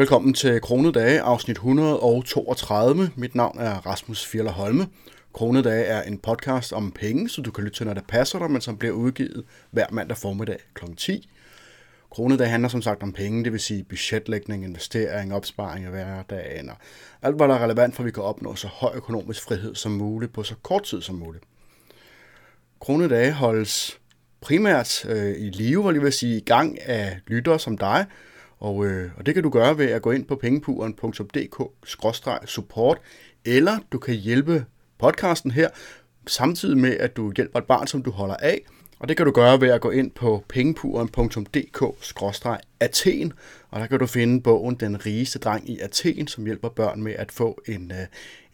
Velkommen til Kronedage, afsnit 132. Mit navn er Rasmus Fjeller Holme. Kronedage er en podcast om penge, så du kan lytte til, når det passer dig, men som bliver udgivet hver mandag formiddag kl. 10. Kronedage handler som sagt om penge, det vil sige budgetlægning, investering, opsparing af hverdagen og alt, hvad der er relevant for, at vi kan opnå så høj økonomisk frihed som muligt på så kort tid som muligt. Kronedage holdes primært øh, i live, hvor jeg vil sige, i gang af lyttere som dig, og, øh, og det kan du gøre ved at gå ind på pengepuren.dk-support, eller du kan hjælpe podcasten her, samtidig med at du hjælper et barn, som du holder af. Og det kan du gøre ved at gå ind på pengepuren.dk-athen, og der kan du finde bogen Den rigeste dreng i Athen, som hjælper børn med at få en, øh,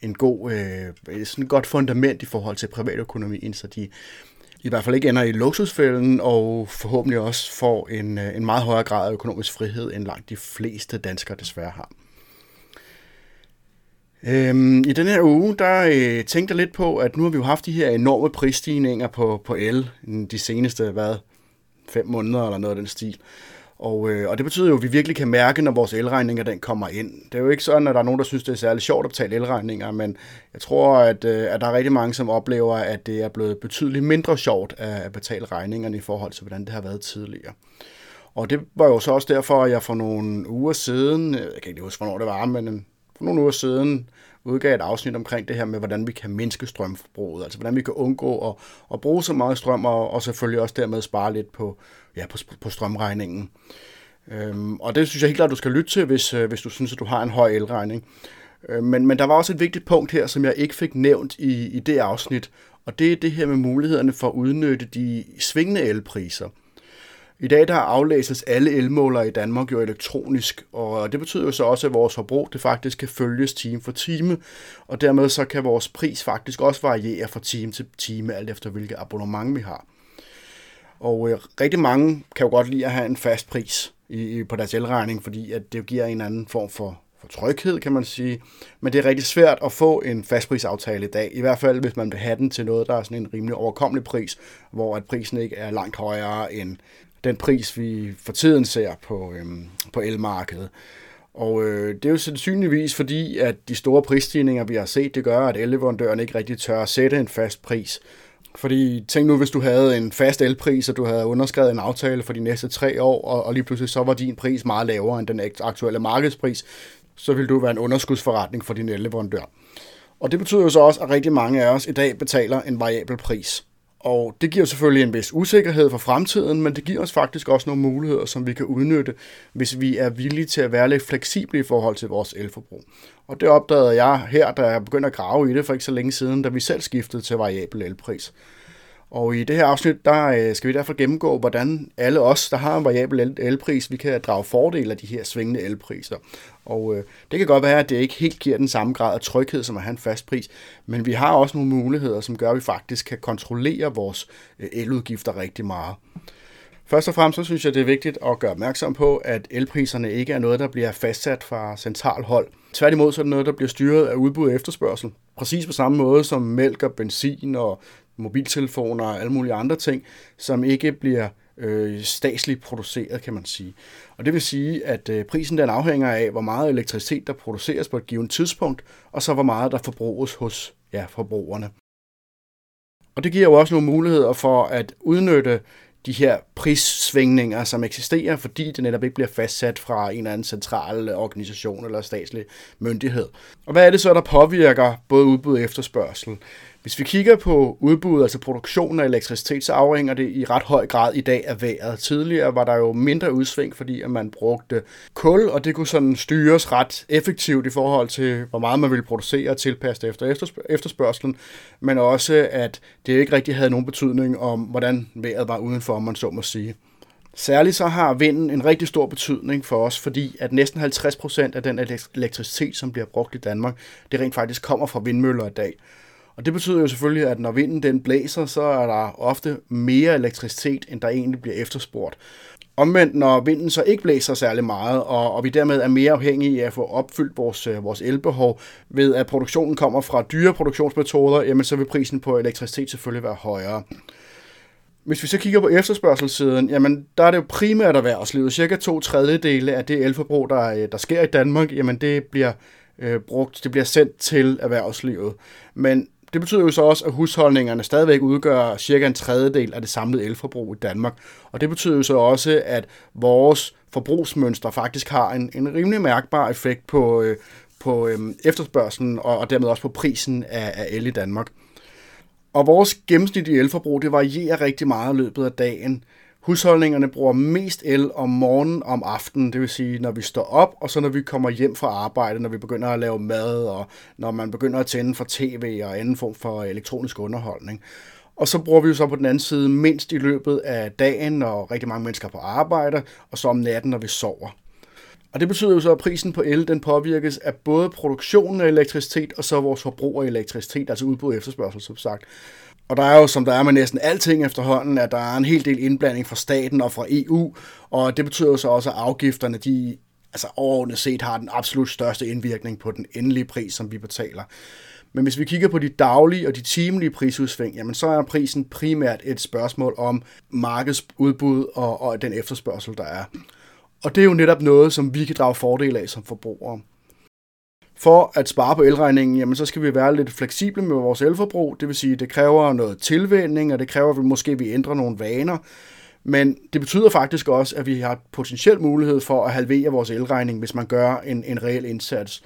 en god, øh, sådan et godt fundament i forhold til privatøkonomien, så de i hvert fald ikke ender i luksusfælden, og forhåbentlig også får en, øh, en meget højere grad af økonomisk frihed, end langt de fleste danskere desværre har. Øhm, I den her uge, der øh, tænkte jeg lidt på, at nu har vi jo haft de her enorme prisstigninger på, på el de seneste, hvad, fem måneder eller noget af den stil. Og, øh, og det betyder jo, at vi virkelig kan mærke, når vores elregninger den kommer ind. Det er jo ikke sådan, at der er nogen, der synes, det er særlig sjovt at betale elregninger, men jeg tror, at, øh, at der er rigtig mange, som oplever, at det er blevet betydeligt mindre sjovt at betale regningerne i forhold til, hvordan det har været tidligere. Og det var jo så også derfor, at jeg for nogle uger siden, jeg kan ikke huske, hvornår det var, men for nogle uger siden udgav et afsnit omkring det her med, hvordan vi kan mindske strømforbruget, altså hvordan vi kan undgå at, at bruge så meget strøm, og, og selvfølgelig også dermed spare lidt på, ja, på, på strømregningen. Øhm, og det synes jeg helt klart, du skal lytte til, hvis, øh, hvis du synes, at du har en høj elregning. Øh, men, men der var også et vigtigt punkt her, som jeg ikke fik nævnt i, i det afsnit, og det er det her med mulighederne for at udnytte de svingende elpriser. I dag der aflæses alle elmålere i Danmark jo elektronisk, og det betyder jo så også, at vores forbrug det faktisk kan følges time for time, og dermed så kan vores pris faktisk også variere fra time til time, alt efter hvilket abonnement vi har. Og øh, rigtig mange kan jo godt lide at have en fast pris i, på deres elregning, fordi at det giver en anden form for, for tryghed, kan man sige. Men det er rigtig svært at få en fastprisaftale i dag, i hvert fald hvis man vil have den til noget, der er sådan en rimelig overkommelig pris, hvor at prisen ikke er langt højere end den pris, vi for tiden ser på, øhm, på elmarkedet. Og øh, det er jo sandsynligvis fordi, at de store prisstigninger, vi har set, det gør, at elleverandøren ikke rigtig tør at sætte en fast pris. Fordi tænk nu, hvis du havde en fast elpris, og du havde underskrevet en aftale for de næste tre år, og, og lige pludselig så var din pris meget lavere end den aktuelle markedspris, så ville du være en underskudsforretning for din elleverandør. Og det betyder jo så også, at rigtig mange af os i dag betaler en variabel pris. Og det giver selvfølgelig en vis usikkerhed for fremtiden, men det giver os faktisk også nogle muligheder, som vi kan udnytte, hvis vi er villige til at være lidt fleksible i forhold til vores elforbrug. Og det opdagede jeg her, da jeg begyndte at grave i det for ikke så længe siden, da vi selv skiftede til variabel elpris. Og i det her afsnit, der øh, skal vi derfor gennemgå, hvordan alle os, der har en variabel elpris, vi kan drage fordel af de her svingende elpriser. Og øh, det kan godt være, at det ikke helt giver den samme grad af tryghed, som at have en fast pris, men vi har også nogle muligheder, som gør, at vi faktisk kan kontrollere vores øh, eludgifter rigtig meget. Først og fremmest så synes jeg, det er vigtigt at gøre opmærksom på, at elpriserne ikke er noget, der bliver fastsat fra central hold. Tværtimod så er det noget, der bliver styret af udbud og efterspørgsel. Præcis på samme måde som mælk og benzin og mobiltelefoner og alle mulige andre ting, som ikke bliver øh, statsligt produceret, kan man sige. Og det vil sige, at øh, prisen den afhænger af, hvor meget elektricitet, der produceres på et givet tidspunkt, og så hvor meget, der forbruges hos ja, forbrugerne. Og det giver jo også nogle muligheder for at udnytte de her prissvingninger, som eksisterer, fordi det netop ikke bliver fastsat fra en eller anden central organisation eller statslig myndighed. Og hvad er det så, der påvirker både udbud og efterspørgsel? Hvis vi kigger på udbuddet, altså produktionen af elektricitet, så afhænger det i ret høj grad i dag af vejret. Tidligere var der jo mindre udsving, fordi at man brugte kul, og det kunne sådan styres ret effektivt i forhold til, hvor meget man ville producere og tilpasse efter efterspørgselen, men også at det ikke rigtig havde nogen betydning om, hvordan vejret var udenfor, om man så må sige. Særligt så har vinden en rigtig stor betydning for os, fordi at næsten 50% af den elektricitet, som bliver brugt i Danmark, det rent faktisk kommer fra vindmøller i dag. Og det betyder jo selvfølgelig, at når vinden den blæser, så er der ofte mere elektricitet, end der egentlig bliver efterspurgt. Omvendt, når vinden så ikke blæser særlig meget, og, og vi dermed er mere afhængige af at få opfyldt vores, øh, vores elbehov, ved at produktionen kommer fra dyre produktionsmetoder, jamen så vil prisen på elektricitet selvfølgelig være højere. Hvis vi så kigger på efterspørgselssiden, jamen der er det jo primært erhvervslivet. Cirka to tredjedele af det elforbrug, der, øh, der sker i Danmark, jamen det bliver øh, brugt, det bliver sendt til erhvervslivet. Men det betyder jo så også, at husholdningerne stadigvæk udgør cirka en tredjedel af det samlede elforbrug i Danmark. Og det betyder jo så også, at vores forbrugsmønster faktisk har en, en rimelig mærkbar effekt på, øh, på øh, efterspørgselen og, og dermed også på prisen af, af el i Danmark. Og vores gennemsnitlige elforbrug, det varierer rigtig meget i løbet af dagen. Husholdningerne bruger mest el om morgenen og om aftenen, det vil sige, når vi står op, og så når vi kommer hjem fra arbejde, når vi begynder at lave mad, og når man begynder at tænde for tv og anden form for elektronisk underholdning. Og så bruger vi jo så på den anden side mindst i løbet af dagen, når rigtig mange mennesker er på arbejde, og så om natten, når vi sover. Og det betyder jo så, at prisen på el den påvirkes af både produktionen af elektricitet og så vores forbrug af elektricitet, altså udbud og efterspørgsel, som sagt. Og der er jo, som der er med næsten alting efterhånden, at der er en hel del indblanding fra staten og fra EU, og det betyder jo så også, at afgifterne, de altså overordnet set har den absolut største indvirkning på den endelige pris, som vi betaler. Men hvis vi kigger på de daglige og de timelige prisudsving, jamen så er prisen primært et spørgsmål om markedsudbud og, og den efterspørgsel, der er. Og det er jo netop noget, som vi kan drage fordel af som forbrugere. For at spare på elregningen, jamen, så skal vi være lidt fleksible med vores elforbrug. Det vil sige, at det kræver noget tilvænning, og det kræver, at vi måske vi ændrer nogle vaner. Men det betyder faktisk også, at vi har potentiel mulighed for at halvere vores elregning, hvis man gør en, en reel indsats.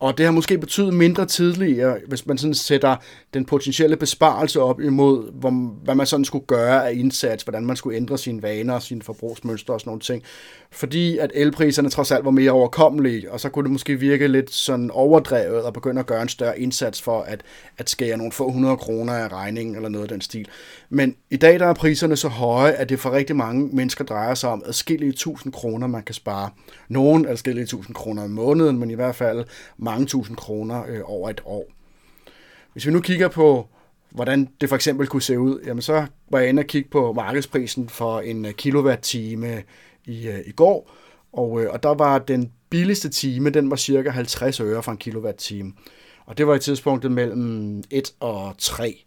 Og det har måske betydet mindre tidligere, hvis man sådan sætter den potentielle besparelse op imod, hvor, hvad man sådan skulle gøre af indsats, hvordan man skulle ændre sine vaner sine forbrugsmønstre og sådan nogle ting. Fordi at elpriserne trods alt var mere overkommelige, og så kunne det måske virke lidt sådan overdrevet og begynde at gøre en større indsats for at, at skære nogle få hundrede kroner af regningen eller noget af den stil. Men i dag der er priserne så høje, at det for rigtig mange mennesker drejer sig om adskillige tusind kroner, man kan spare. Nogen adskillige tusind kroner om måneden, men i hvert fald mange tusind kroner øh, over et år. Hvis vi nu kigger på, hvordan det for eksempel kunne se ud, jamen så var jeg inde og kigge på markedsprisen for en øh, kilowatt-time i, øh, i går, og, øh, og der var den billigste time, den var cirka 50 øre for en kilowatt-time. Og det var i tidspunktet mellem 1 og 3.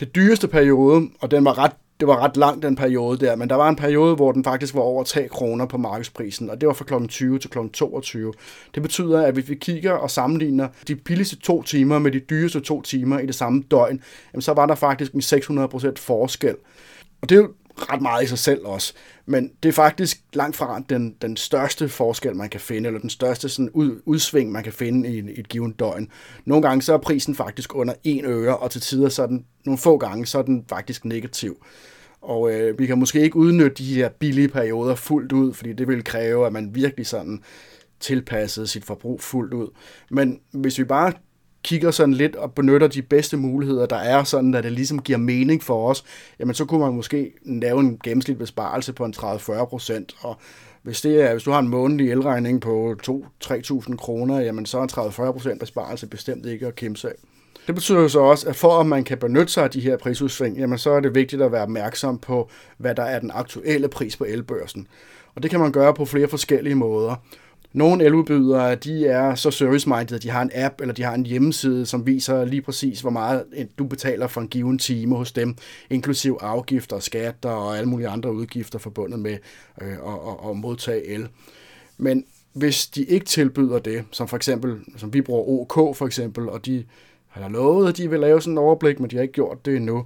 Det dyreste periode, og den var ret det var ret lang den periode der, men der var en periode, hvor den faktisk var over 3 kroner på markedsprisen, og det var fra kl. 20 til kl. 22. Det betyder, at hvis vi kigger og sammenligner de billigste to timer med de dyreste to timer i det samme døgn, jamen så var der faktisk en 600% forskel. Og det er jo ret meget i sig selv også. Men det er faktisk langt fra den, den største forskel, man kan finde, eller den største sådan ud, udsving, man kan finde i, i et givet døgn. Nogle gange så er prisen faktisk under 1 øre, og til tider så er den, nogle få gange, så er den faktisk negativ. Og øh, vi kan måske ikke udnytte de her billige perioder fuldt ud, fordi det vil kræve, at man virkelig sådan tilpassede sit forbrug fuldt ud. Men hvis vi bare kigger sådan lidt og benytter de bedste muligheder, der er, sådan at det ligesom giver mening for os, jamen så kunne man måske lave en gennemsnitlig besparelse på en 30-40 procent, og hvis, det er, hvis du har en månedlig elregning på 2-3.000 kroner, jamen så er en 30-40 procent besparelse bestemt ikke at kæmpe sig det betyder jo så også, at for at man kan benytte sig af de her prisudsving, jamen så er det vigtigt at være opmærksom på, hvad der er den aktuelle pris på elbørsen. Og det kan man gøre på flere forskellige måder. Nogle eludbydere, de er så service-minded, at de har en app eller de har en hjemmeside, som viser lige præcis, hvor meget øh, du betaler for en given time hos dem, inklusiv afgifter, skatter og alle mulige andre udgifter forbundet med øh, at, at modtage el. Men hvis de ikke tilbyder det, som for eksempel, som vi bruger OK for eksempel, og de har lovet, at de vil lave sådan en overblik, men de har ikke gjort det endnu.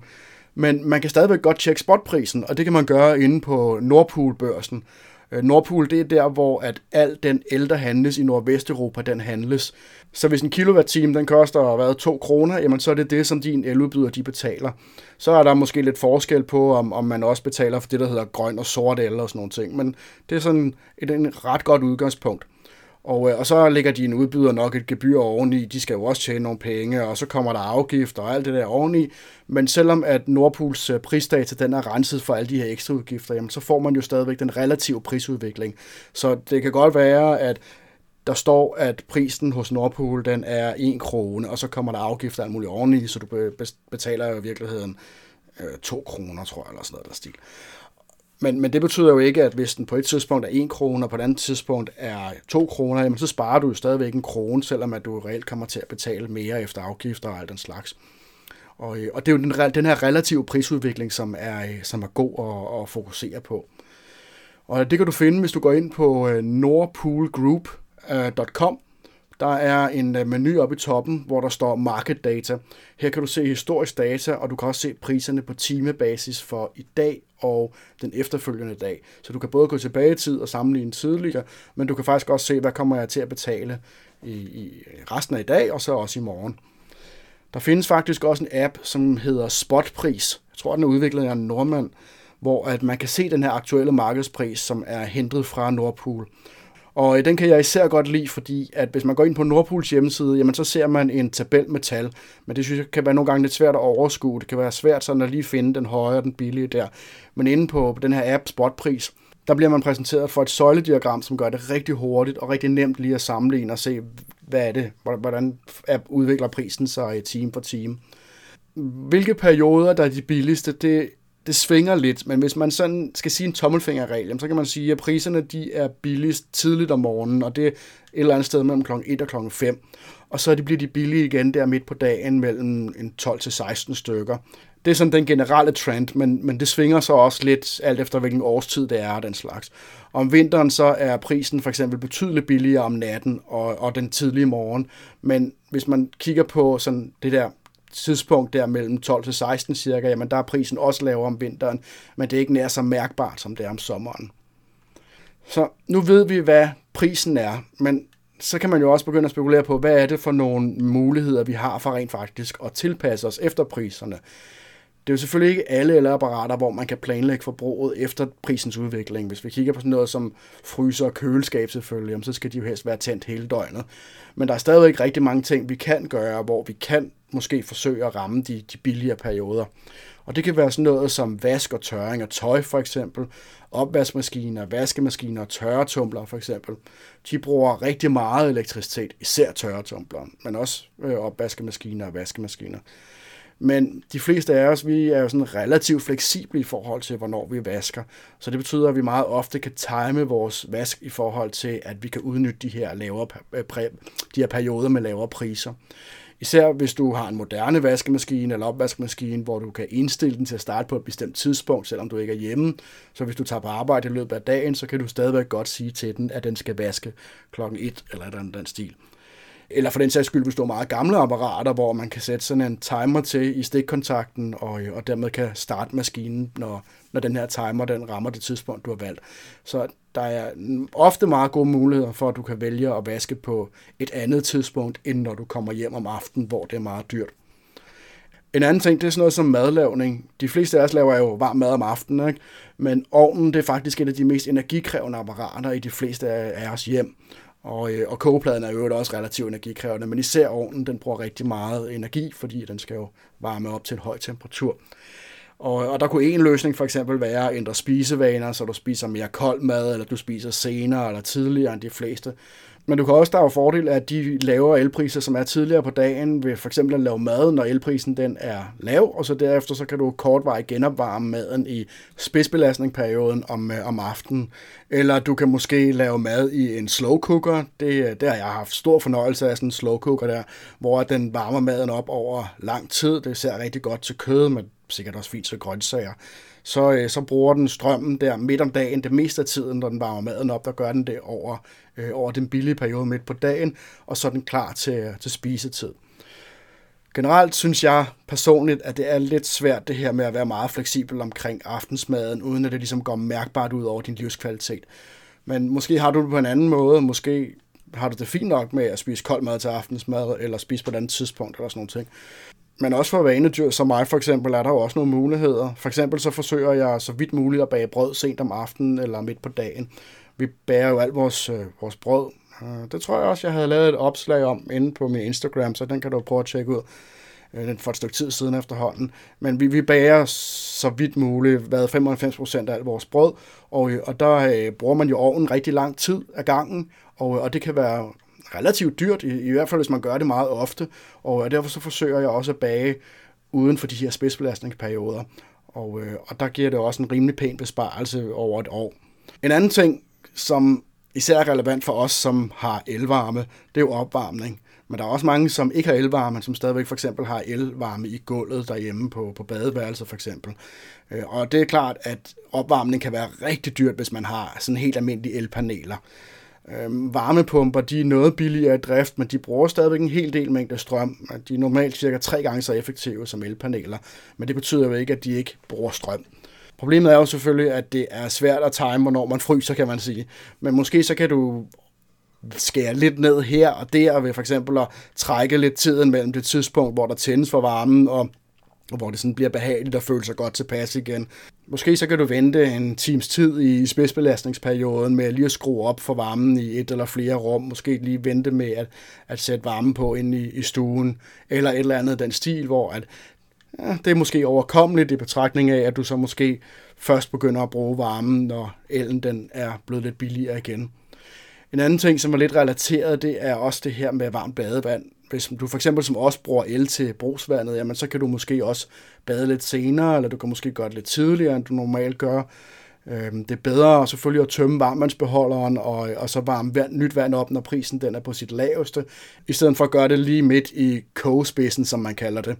Men man kan stadigvæk godt tjekke spotprisen, og det kan man gøre inde på Nordpool-børsen. Øh, Nordpol, det er der, hvor at al den el, der handles i Nordvesteuropa, den handles. Så hvis en kilowatt-time, den koster hvad, 2 kroner, jamen så er det det, som din eludbyder, de betaler. Så er der måske lidt forskel på, om, om man også betaler for det, der hedder grøn og sort el og sådan nogle ting. Men det er sådan et, et ret godt udgangspunkt. Og, øh, og så lægger de en udbyder nok et gebyr oveni, de skal jo også tjene nogle penge, og så kommer der afgifter og alt det der oveni. Men selvom at Nordpools øh, prisdata den er renset for alle de her ekstra udgifter, jamen, så får man jo stadigvæk den relative prisudvikling. Så det kan godt være, at der står, at prisen hos Nordpool den er 1 krone, og så kommer der afgifter alt muligt oveni, så du betaler jo i virkeligheden øh, 2 kroner, tror jeg, eller sådan noget der stil. Men, men det betyder jo ikke, at hvis den på et tidspunkt er 1 krone, og på et andet tidspunkt er 2 kroner, jamen så sparer du jo stadigvæk en krone, selvom at du reelt kommer til at betale mere efter afgifter og alt den slags. Og, øh, og det er jo den, den her relative prisudvikling, som er, øh, som er god at, at fokusere på. Og det kan du finde, hvis du går ind på øh, nordpoolgroup.com. Der er en øh, menu oppe i toppen, hvor der står Market Data. Her kan du se historisk data, og du kan også se priserne på timebasis for i dag og den efterfølgende dag. Så du kan både gå tilbage i tid og sammenligne tidligere, men du kan faktisk også se, hvad kommer jeg til at betale i, i resten af i dag, og så også i morgen. Der findes faktisk også en app, som hedder Spotpris. Jeg tror, den er udviklet af en nordmand, hvor at man kan se den her aktuelle markedspris, som er hentet fra Nordpool. Og øh, den kan jeg især godt lide, fordi at hvis man går ind på Nordpools hjemmeside, jamen så ser man en tabel med tal. Men det synes jeg kan være nogle gange lidt svært at overskue. Det kan være svært sådan at lige finde den høje og den billige der. Men inde på den her app Spotpris, der bliver man præsenteret for et søjlediagram, som gør det rigtig hurtigt og rigtig nemt lige at sammenligne og se, hvad er det, hvordan udvikler prisen sig time for time. Hvilke perioder, der er de billigste, det, det svinger lidt, men hvis man sådan skal sige en tommelfingerregel, så kan man sige, at priserne de er billigst tidligt om morgenen, og det er et eller andet sted mellem kl. 1 og kl. 5. Og så bliver de billige igen der midt på dagen mellem en 12-16 stykker. Det er sådan den generelle trend, men, men det svinger så også lidt alt efter hvilken årstid det er og den slags. Om vinteren så er prisen for eksempel betydeligt billigere om natten og, og den tidlige morgen, men hvis man kigger på sådan det der tidspunkt der mellem 12 til 16 cirka, jamen der er prisen også lavere om vinteren, men det er ikke nær så mærkbart, som det er om sommeren. Så nu ved vi, hvad prisen er, men så kan man jo også begynde at spekulere på, hvad er det for nogle muligheder, vi har for rent faktisk at tilpasse os efter priserne. Det er jo selvfølgelig ikke alle elapparater, hvor man kan planlægge forbruget efter prisens udvikling. Hvis vi kigger på sådan noget som fryser og køleskab selvfølgelig, så skal de jo helst være tændt hele døgnet. Men der er stadigvæk rigtig mange ting, vi kan gøre, hvor vi kan måske forsøge at ramme de, de billigere perioder. Og det kan være sådan noget som vask og tørring af tøj for eksempel, opvaskemaskiner, vaskemaskiner og tørretumbler for eksempel. De bruger rigtig meget elektricitet, især tørretumbler, men også øh, opvaskemaskiner og vaskemaskiner. Men de fleste af os, vi er jo sådan relativt fleksible i forhold til, hvornår vi vasker. Så det betyder, at vi meget ofte kan time vores vask i forhold til, at vi kan udnytte de her, lavere, øh, de her perioder med lavere priser. Især hvis du har en moderne vaskemaskine eller opvaskemaskine, hvor du kan indstille den til at starte på et bestemt tidspunkt, selvom du ikke er hjemme. Så hvis du tager på arbejde i løbet af dagen, så kan du stadigvæk godt sige til den, at den skal vaske klokken 1 eller et eller andet stil. Eller for den sags skyld, hvis du har meget gamle apparater, hvor man kan sætte sådan en timer til i stikkontakten, og, og dermed kan starte maskinen, når, når den her timer den rammer det tidspunkt, du har valgt. Så der er ofte meget gode muligheder for, at du kan vælge at vaske på et andet tidspunkt, end når du kommer hjem om aftenen, hvor det er meget dyrt. En anden ting, det er sådan noget som madlavning. De fleste af os laver jo varm mad om aftenen, ikke? men ovnen det er faktisk et af de mest energikrævende apparater i de fleste af os hjem. Og, øh, og kogepladen er jo også relativt energikrævende, men især ovnen, den bruger rigtig meget energi, fordi den skal jo varme op til en høj temperatur. Og, og der kunne en løsning for eksempel være at ændre spisevaner, så du spiser mere kold mad, eller du spiser senere eller tidligere end de fleste. Men du kan også, der er jo fordel af de lavere elpriser, som er tidligere på dagen, ved for eksempel at lave mad, når elprisen den er lav, og så derefter så kan du kortvarigt genopvarme maden i spidsbelastningsperioden om, øh, om aftenen. Eller du kan måske lave mad i en slow cooker. Det, øh, det har jeg haft stor fornøjelse af, sådan en slow cooker der, hvor den varmer maden op over lang tid. Det ser rigtig godt til kød, men sikkert også fint til grøntsager så, øh, så bruger den strømmen der midt om dagen, det meste af tiden, når den varmer maden op, der gør den det over, øh, over den billige periode midt på dagen, og så er den klar til, til spisetid. Generelt synes jeg personligt, at det er lidt svært det her med at være meget fleksibel omkring aftensmaden, uden at det ligesom går mærkbart ud over din livskvalitet. Men måske har du det på en anden måde, måske har du det fint nok med at spise kold mad til aftensmad, eller spise på et andet tidspunkt, eller sådan noget ting. Men også for vanedyr som mig for eksempel, er der jo også nogle muligheder. For eksempel så forsøger jeg så vidt muligt at bage brød sent om aftenen eller midt på dagen. Vi bager jo alt vores, øh, vores brød. Øh, det tror jeg også, jeg havde lavet et opslag om inde på min Instagram, så den kan du prøve at tjekke ud øh, for et stykke tid siden efterhånden. Men vi, vi bager så vidt muligt, hvad 95% af alt vores brød, og, og der øh, bruger man jo ovnen rigtig lang tid af gangen, og, og det kan være relativt dyrt, i, i hvert fald hvis man gør det meget ofte, og øh, derfor så forsøger jeg også at bage uden for de her spidsbelastningsperioder, og, øh, og der giver det også en rimelig pæn besparelse over et år. En anden ting, som især er relevant for os, som har elvarme, det er jo opvarmning. Men der er også mange, som ikke har elvarme, som stadigvæk for eksempel har elvarme i gulvet derhjemme på, på badeværelset for eksempel. Øh, og det er klart, at opvarmning kan være rigtig dyrt, hvis man har sådan helt almindelige elpaneler. Øhm, varmepumper, de er noget billigere i drift, men de bruger stadigvæk en hel del mængde strøm. De er normalt cirka tre gange så effektive som elpaneler, men det betyder jo ikke, at de ikke bruger strøm. Problemet er jo selvfølgelig, at det er svært at time, hvornår man fryser, kan man sige. Men måske så kan du skære lidt ned her og der, ved for eksempel at trække lidt tiden mellem det tidspunkt, hvor der tændes for varmen, og og hvor det sådan bliver behageligt og føler sig godt tilpas igen. Måske så kan du vente en times tid i spidsbelastningsperioden med lige at skrue op for varmen i et eller flere rum. Måske lige vente med at, at sætte varmen på ind i, i stuen, eller et eller andet den stil, hvor at, ja, det er måske overkommeligt i betragtning af, at du så måske først begynder at bruge varmen, når elen den er blevet lidt billigere igen. En anden ting, som er lidt relateret, det er også det her med varmt badevand. Hvis du for eksempel som også bruger el til brugsvandet, jamen så kan du måske også bade lidt senere, eller du kan måske gøre det lidt tidligere, end du normalt gør. Øhm, det er bedre selvfølgelig at tømme varmvandsbeholderen og, og så varme vand, nyt vand op, når prisen den er på sit laveste, i stedet for at gøre det lige midt i kogespidsen, som man kalder det.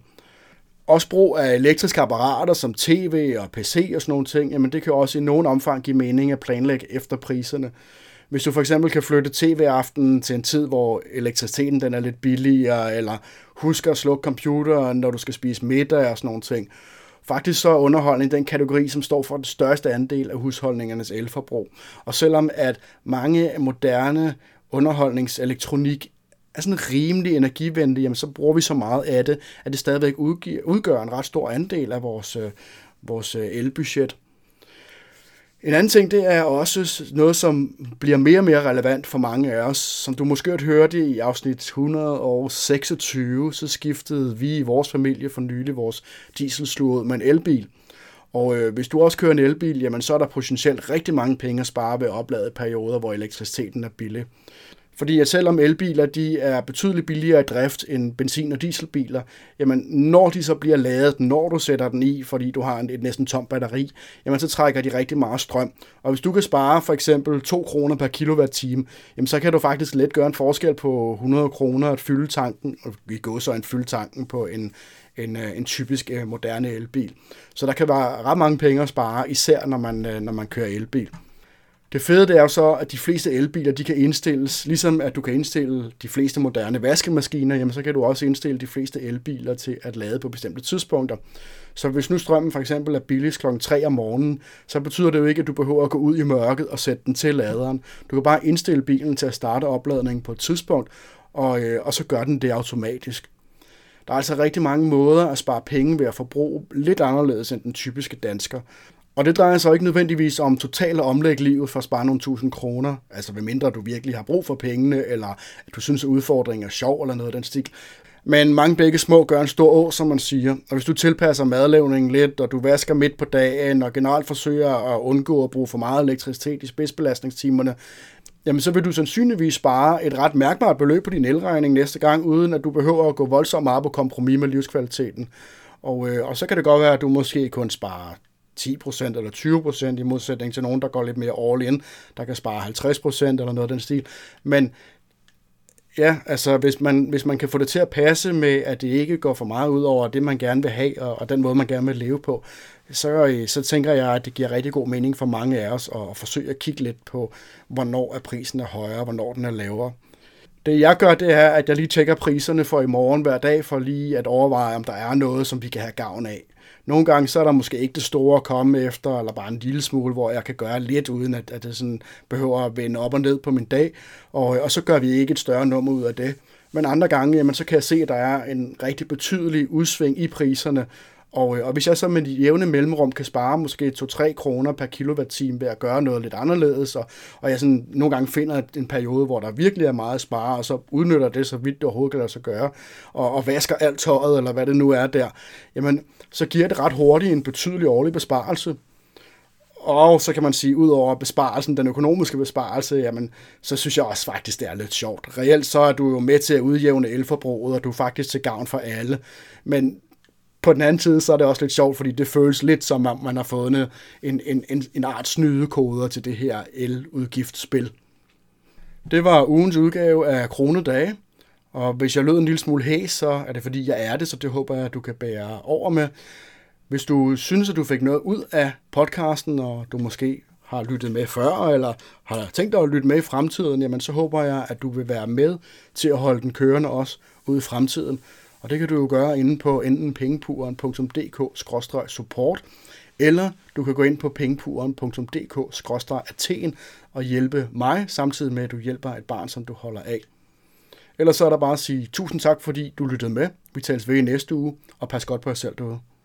Også brug af elektriske apparater som tv og pc og sådan nogle ting, jamen det kan også i nogen omfang give mening at planlægge efter priserne. Hvis du for eksempel kan flytte tv-aftenen til en tid, hvor elektriciteten den er lidt billigere, eller husk at slukke computeren, når du skal spise middag og sådan nogle ting. Faktisk så er underholdning den kategori, som står for den største andel af husholdningernes elforbrug. Og selvom at mange moderne underholdningselektronik er sådan rimelig energivenlig, jamen så bruger vi så meget af det, at det stadigvæk udgør en ret stor andel af vores, øh, vores øh, elbudget. En anden ting, det er også noget, som bliver mere og mere relevant for mange af os. Som du måske har hørt i afsnit 126, så skiftede vi i vores familie for nylig vores dieselslur ud med en elbil. Og øh, hvis du også kører en elbil, jamen så er der potentielt rigtig mange penge at spare ved opladede perioder, hvor elektriciteten er billig. Fordi at selvom elbiler de er betydeligt billigere i drift end benzin- og dieselbiler, jamen når de så bliver ladet, når du sætter den i, fordi du har et næsten tom batteri, jamen så trækker de rigtig meget strøm. Og hvis du kan spare for eksempel 2 kroner per kilowatt-time, jamen så kan du faktisk let gøre en forskel på 100 kroner at fylde tanken, og vi går så en fylde tanken på en, en, øh, en typisk øh, moderne elbil. Så der kan være ret mange penge at spare, især når man, øh, når man kører elbil. Det fede det er jo så, at de fleste elbiler de kan indstilles, ligesom at du kan indstille de fleste moderne vaskemaskiner, jamen så kan du også indstille de fleste elbiler til at lade på bestemte tidspunkter. Så hvis nu strømmen for eksempel er billigst kl. 3 om morgenen, så betyder det jo ikke, at du behøver at gå ud i mørket og sætte den til laderen. Du kan bare indstille bilen til at starte opladningen på et tidspunkt, og, øh, og så gør den det automatisk. Der er altså rigtig mange måder at spare penge ved at forbruge lidt anderledes end den typiske dansker. Og det drejer sig ikke nødvendigvis om totalt at omlægge livet for at spare nogle tusind kroner, altså hvad mindre du virkelig har brug for pengene, eller at du synes, at udfordringen er sjov eller noget af den stil. Men mange begge små gør en stor å, som man siger. Og hvis du tilpasser madlavningen lidt, og du vasker midt på dagen, og generelt forsøger at undgå at bruge for meget elektricitet i spidsbelastningstimerne, jamen så vil du sandsynligvis spare et ret mærkbart beløb på din elregning næste gang, uden at du behøver at gå voldsomt meget på kompromis med livskvaliteten. Og, øh, og så kan det godt være, at du måske kun sparer 10% eller 20% i modsætning til nogen, der går lidt mere all in, der kan spare 50% eller noget af den stil. Men ja, altså hvis man, hvis man kan få det til at passe med, at det ikke går for meget ud over det, man gerne vil have, og, og den måde, man gerne vil leve på, så, øh, så tænker jeg, at det giver rigtig god mening for mange af os at, at forsøge at kigge lidt på, hvornår er prisen er højere, hvornår den er lavere. Det jeg gør, det er, at jeg lige tjekker priserne for i morgen hver dag, for lige at overveje, om der er noget, som vi kan have gavn af. Nogle gange så er der måske ikke det store at komme efter, eller bare en lille smule, hvor jeg kan gøre lidt, uden at, at det sådan behøver at vende op og ned på min dag, og, og så gør vi ikke et større nummer ud af det. Men andre gange, jamen, så kan jeg se, at der er en rigtig betydelig udsving i priserne, og, øh, og hvis jeg så med et jævne mellemrum kan spare måske 2-3 kroner per kilowatt-time ved at gøre noget lidt anderledes, og, og jeg sådan nogle gange finder en periode, hvor der virkelig er meget at spare, og så udnytter det så vidt det overhovedet kan lade sig gøre, og, og vasker alt tøjet, eller hvad det nu er der, jamen så giver det ret hurtigt en betydelig årlig besparelse. Og så kan man sige, ud over besparelsen, den økonomiske besparelse, jamen, så synes jeg også faktisk, det er lidt sjovt. Reelt så er du jo med til at udjævne elforbruget, og du er faktisk til gavn for alle. Men på den anden side, så er det også lidt sjovt, fordi det føles lidt som om, man har fået en, en, en, en art snydekoder til det her el-udgiftsspil. Det var ugens udgave af Kronedage, Og hvis jeg lød en lille smule hæs, så er det fordi, jeg er det, så det håber jeg, at du kan bære over med. Hvis du synes, at du fik noget ud af podcasten, og du måske har lyttet med før, eller har tænkt dig at lytte med i fremtiden, jamen så håber jeg, at du vil være med til at holde den kørende også ud i fremtiden. Og det kan du jo gøre inde på enten pengepuren.dk-support, eller du kan gå ind på pengepuren.dk-athen og hjælpe mig, samtidig med at du hjælper et barn, som du holder af. Ellers så er der bare at sige tusind tak, fordi du lyttede med. Vi tales ved i næste uge, og pas godt på jer selv derude.